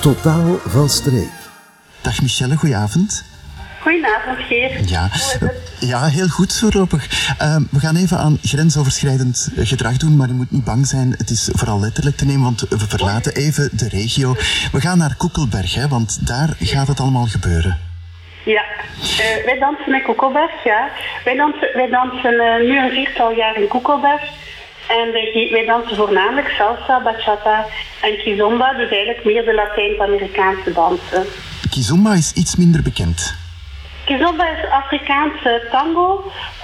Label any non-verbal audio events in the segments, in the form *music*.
Totaal van streek. Dag Michelle, goedenavond. Goedenavond, Geer. Ja, ja heel goed voorlopig. Uh, we gaan even aan grensoverschrijdend gedrag doen, maar je moet niet bang zijn. Het is vooral letterlijk te nemen, want we verlaten even de regio. We gaan naar Koekelberg, hè, want daar gaat het allemaal gebeuren. Ja, uh, wij dansen in Koekelberg, ja. Wij dansen, wij dansen uh, nu een viertal jaar in Koekelberg. En wij, wij dansen voornamelijk salsa, bachata en kizomba, dus eigenlijk meer de Latijns-Amerikaanse dansen. Kizomba is iets minder bekend. Kizomba is Afrikaanse tango.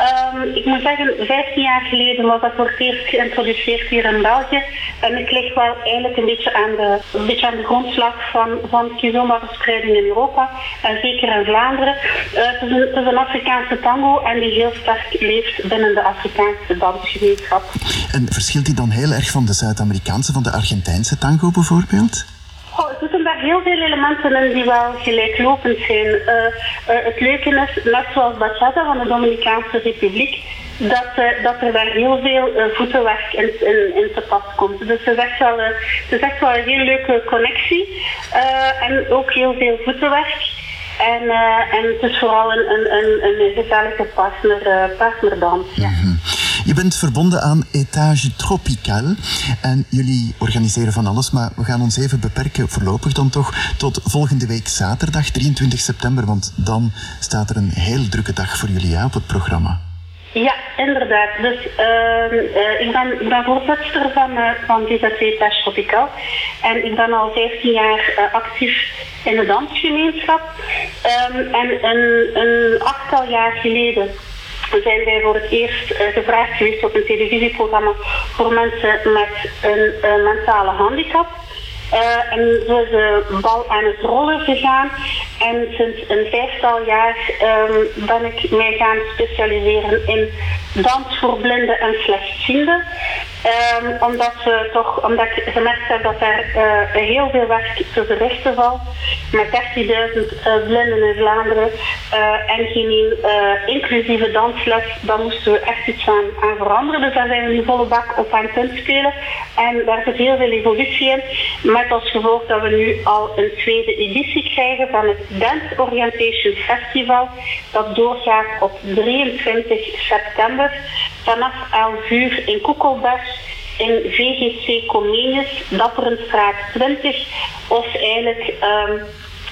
Um, ik moet zeggen, 15 jaar geleden was dat voor het eerst geïntroduceerd hier in België. En ik lig wel eigenlijk een beetje aan de, een beetje aan de grondslag van, van Kizomba-verspreiding in Europa. En zeker in Vlaanderen. Uh, het, is een, het, is een, Afrikaanse tango en die heel sterk leeft binnen de Afrikaanse dansgemeenschap. En verschilt die dan heel erg van de Zuid-Amerikaanse, van de Argentijnse tango bijvoorbeeld? Oh, er zitten daar heel veel elementen in die wel gelijklopend zijn. Uh, uh, het leuke is, net zoals bachata van de Dominicaanse Republiek, dat, uh, dat er daar heel veel voetenwerk in, in, in, te pas komt. Dus het is echt wel, het is wel een heel leuke connectie en ook heel veel voetenwerk. En, en het is vooral een, een, een, een gezellige partner, partnerdans. Ja. -hmm. Je bent verbonden aan Etage Tropical en jullie organiseren van alles, maar we gaan ons even beperken, voorlopig dan toch, tot volgende week zaterdag 23 september, want dan staat er een heel drukke dag voor jullie ja, op het programma. Ja, inderdaad. Dus uh, uh, ik, ben, voorzitter van, uh, van DZC Etage Tropical en ik ben al 15 jaar actief in de dansgemeenschap. Um, en een, een achttal jaar geleden zijn wij voor het eerst uh, gevraagd geweest op een televisieprogramma voor mensen met een uh, mentale handicap. Uh, en zo is de bal aan het rollen gegaan. En sinds een vijftal jaar um, ben ik mij gaan specialiseren in dans voor blinden en slechtzienden. Um, omdat, we toch, omdat ik gemerkt heb dat er uh, heel veel werk te verrichten valt. Met 13.000 uh, blinden in Vlaanderen uh, en geen inclusieve dansles. Daar moesten we echt iets aan, veranderen. Dus daar zijn we nu volle bak op aan het inspelen. En daar zit heel veel evolutie in. Met als gevolg dat we nu al een tweede editie krijgen van het Dance Orientation Festival. Dat doorgaat op 23 september vanaf 11 uur in Koekelberg in VGC Comenius, Dapperenstraat 20 of eigenlijk um,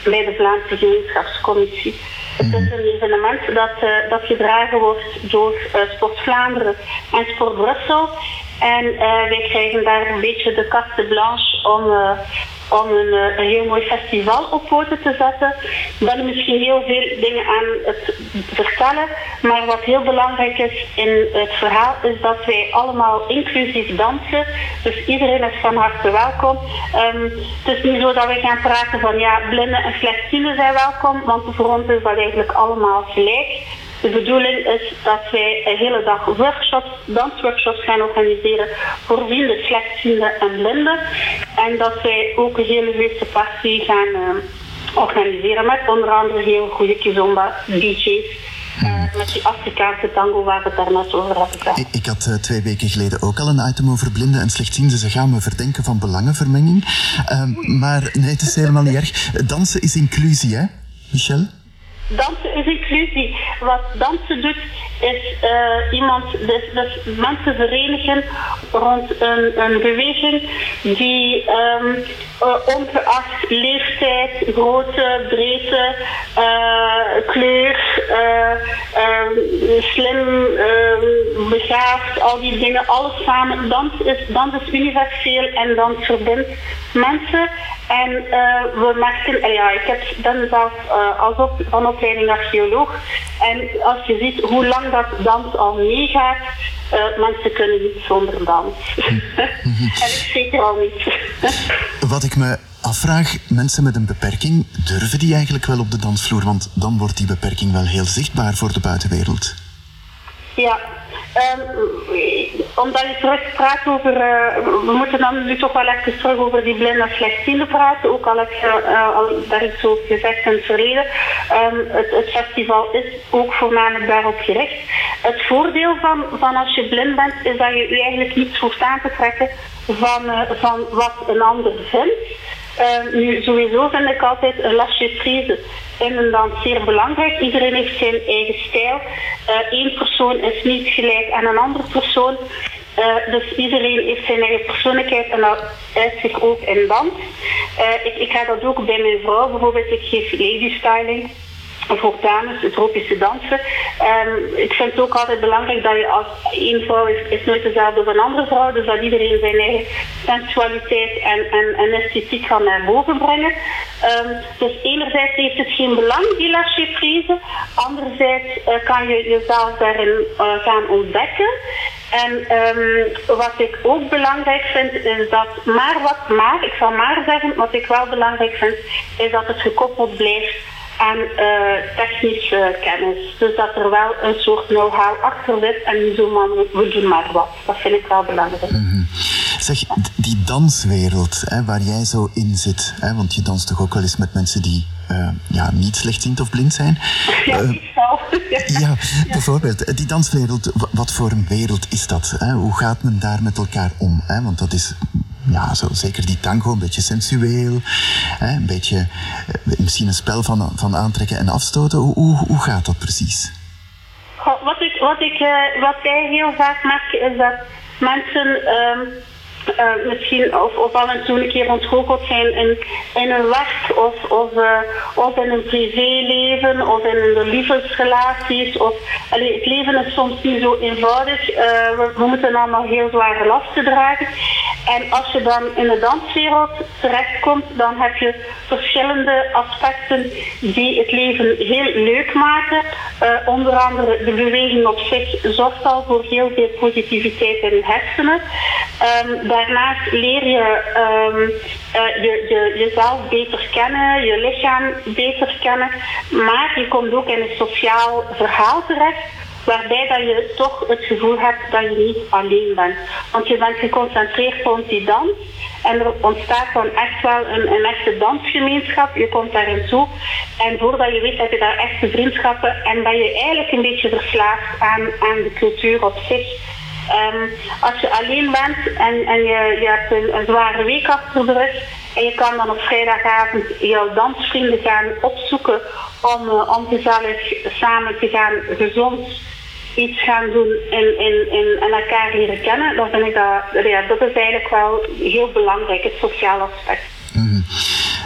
bij de Vlaamse Gemeenschapscommissie. Het is een evenement dat, uh, dat gedragen wordt door uh, Sport Vlaanderen en Sport Brussel. En uh, wij krijgen daar een beetje de carte blanche om, om een, een, heel mooi festival op poten te zetten. Dan misschien heel veel dingen aan het vertellen. Maar wat heel belangrijk is in het verhaal is dat wij allemaal inclusief dansen. Dus iedereen is van harte welkom. Um, het is niet zo dat we gaan praten van ja, blinden en slechtzienden zijn welkom. Want voor ons is dat eigenlijk allemaal gelijk. De bedoeling is dat wij een hele dag workshops, dansworkshops gaan organiseren voor blinden, slechtzienden en blinden. En dat wij ook een hele leuke party gaan uh, organiseren met onder andere heel goede kizomba, DJ's. Uh, met die Afrikaanse tango waar we het daarnet over hebben Ik, ik had uh, twee weken geleden ook al een item over blinden en slechtzienden. Ze gaan me verdenken van belangenvermenging. Uh, maar nee, het is helemaal niet erg. Dansen is inclusie, hè, Michel? Dansen is inclusie. Wat dansen doet, is uh, iemand, dus, dus mensen verenigen rond een, een beweging die um, uh, ongeacht leeftijd, grootte, breedte, uh, kleur, um, slim, begaafd, al die dingen, alles samen. Dans is, dans is universeel en dans verbindt mensen. En we merken, ja, ik heb, ben zelf als op, van opleiding archeoloog. En als je ziet hoe lang dat dans al meegaat, uh, mensen kunnen niet zonder dans. *laughs* en ik zeker al niet. *laughs* Wat ik me afvraag, mensen met een beperking, durven die eigenlijk wel op de dansvloer? Want dan wordt die beperking wel heel zichtbaar voor de buitenwereld. Ja, Um, omdat je terug praat over, uh, we moeten dan nu toch wel even terug over die blinde en slechtziende praten, ook al heb je uh, al daar gezegd in het verleden. Um, het, festival is ook voornamelijk daarop gericht. Het voordeel van, van als je blind bent, is dat je je eigenlijk niet hoeft aan te trekken van, uh, van wat een ander vindt. Uh, nu, sowieso vind ik altijd een lasje prise in een dans zeer belangrijk. Iedereen heeft zijn eigen stijl. Eén uh, persoon is niet gelijk aan een andere persoon. Uh, dus iedereen heeft zijn eigen persoonlijkheid en dat uit zich ook in dans. Uh, ik, ik ga dat ook bij mijn vrouw. Bijvoorbeeld, ik geef lady styling voor dames, tropische dansen. Um, ik vind het ook altijd belangrijk dat je als één vrouw is, is nooit dezelfde als een andere vrouw, dus dat iedereen zijn eigen sensualiteit en, en, esthetiek kan naar boven brengen. Um, dus enerzijds heeft het geen belang, die lâcher prise, anderzijds uh, kan je jezelf daarin uh, gaan ontdekken. En um, wat ik ook belangrijk vind, is dat maar wat maar, ik zal maar zeggen, wat ik wel belangrijk vind, is dat het gekoppeld blijft aan uh, technische kennis. Dus dat er wel een soort know-how achter zit en niet zomaar we doen maar wat. Dat vind ik wel belangrijk. Mm -hmm. Zeg, die danswereld hè, waar jij zo in zit, hè, want je danst toch ook wel eens met mensen die uh, ja, niet slechtziend of blind zijn? *laughs* Ja, uh, *laughs* ja, ja, bijvoorbeeld. Die danswereld, wat voor een wereld is dat? Hè? Hoe gaat men daar met elkaar om? Hè? Want dat is ja, zo, zeker die tango, een beetje sensueel, hè, een beetje eh, misschien een spel van, van aantrekken en afstoten. Hoe, hoe, hoe gaat dat precies? Wat, ik, wat, ik, uh, wat wij heel vaak merken is dat mensen um, uh, misschien of, of al en toe een keer ontgoocheld zijn in, in een werk of, of, of in een privéleven of in de liefdesrelaties. Of, het leven is soms niet zo eenvoudig. We, moeten allemaal heel zware lasten dragen. En als je dan in de danswereld terechtkomt, dan heb je verschillende aspecten die het leven heel leuk maken. onder andere de beweging op zich zorgt al voor heel veel positiviteit in de hersenen. Um, daarnaast leer je um, uh, je, je, jezelf beter kennen, je lichaam beter kennen. Maar je komt ook in een sociaal verhaal terecht. Waarbij dat je toch het gevoel hebt dat je niet alleen bent. Want je bent geconcentreerd rond die dans. En er ontstaat dan echt wel een, een echte dansgemeenschap. Je komt daarin toe. En voordat je weet heb je daar echte vriendschappen. En ben je eigenlijk een beetje verslaafd aan, aan de cultuur op zich. Um, als je alleen bent en, en je, je hebt een, een zware week achter de rug en je kan dan op vrijdagavond jouw dansvrienden gaan opzoeken om, uh, om gezellig samen te gaan gezond iets gaan doen en, en, en, en elkaar leren kennen, dan vind ik dat, ja, dat is eigenlijk wel heel belangrijk, het sociale aspect. Mm.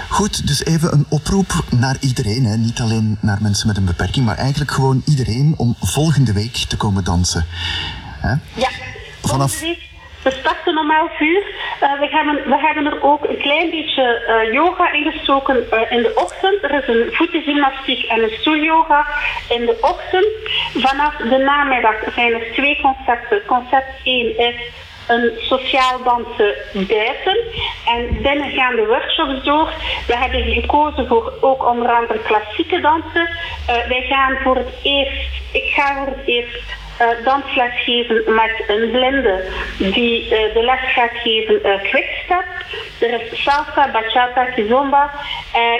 Goed, dus even een oproep naar iedereen. Hè. Niet alleen naar mensen met een beperking, maar eigenlijk gewoon iedereen om volgende week te komen dansen. Hè? Ja, vanaf. We starten om 11 uur. Uh, we, hebben, we hebben er ook een klein beetje uh, yoga ingestoken uh, in de ochtend. Er is een voetengymnastiek en een stoelyoga in de ochtend. Vanaf de namiddag zijn er twee concepten. Concept 1 is een sociaal dansen buiten. En binnen gaan de workshops door. We hebben gekozen voor ook onder andere klassieke dansen. wij gaan voor het eerst, ik ga voor het eerst dansles geven met een blinde die uh, de les gaat geven uh, quickstep. Er is salsa, bachata, kizomba.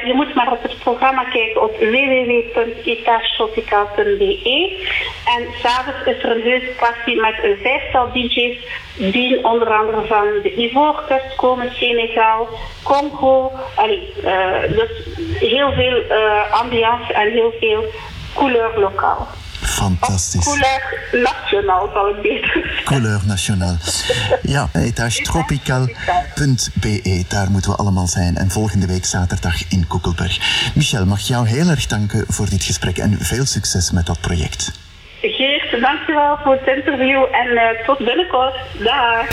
je moet maar op het programma kijken op www.etagetropicaal.be En s'avonds is er een heuse party met een vijftal DJ's die onder andere van de Ivoorkust komen, Senegal, Congo. Allee, dus heel veel ambiance en heel veel couleur lokaal. Fantastisch. Couleur nationaal zal ik beter Couleur nationaal. Ja, etagetropical.be, daar moeten we allemaal zijn. En volgende week zaterdag in Koekelberg. Michel, mag jou heel erg danken voor dit gesprek en veel succes met dat project. Geert, dankjewel voor het interview en uh, tot binnenkort. Dag.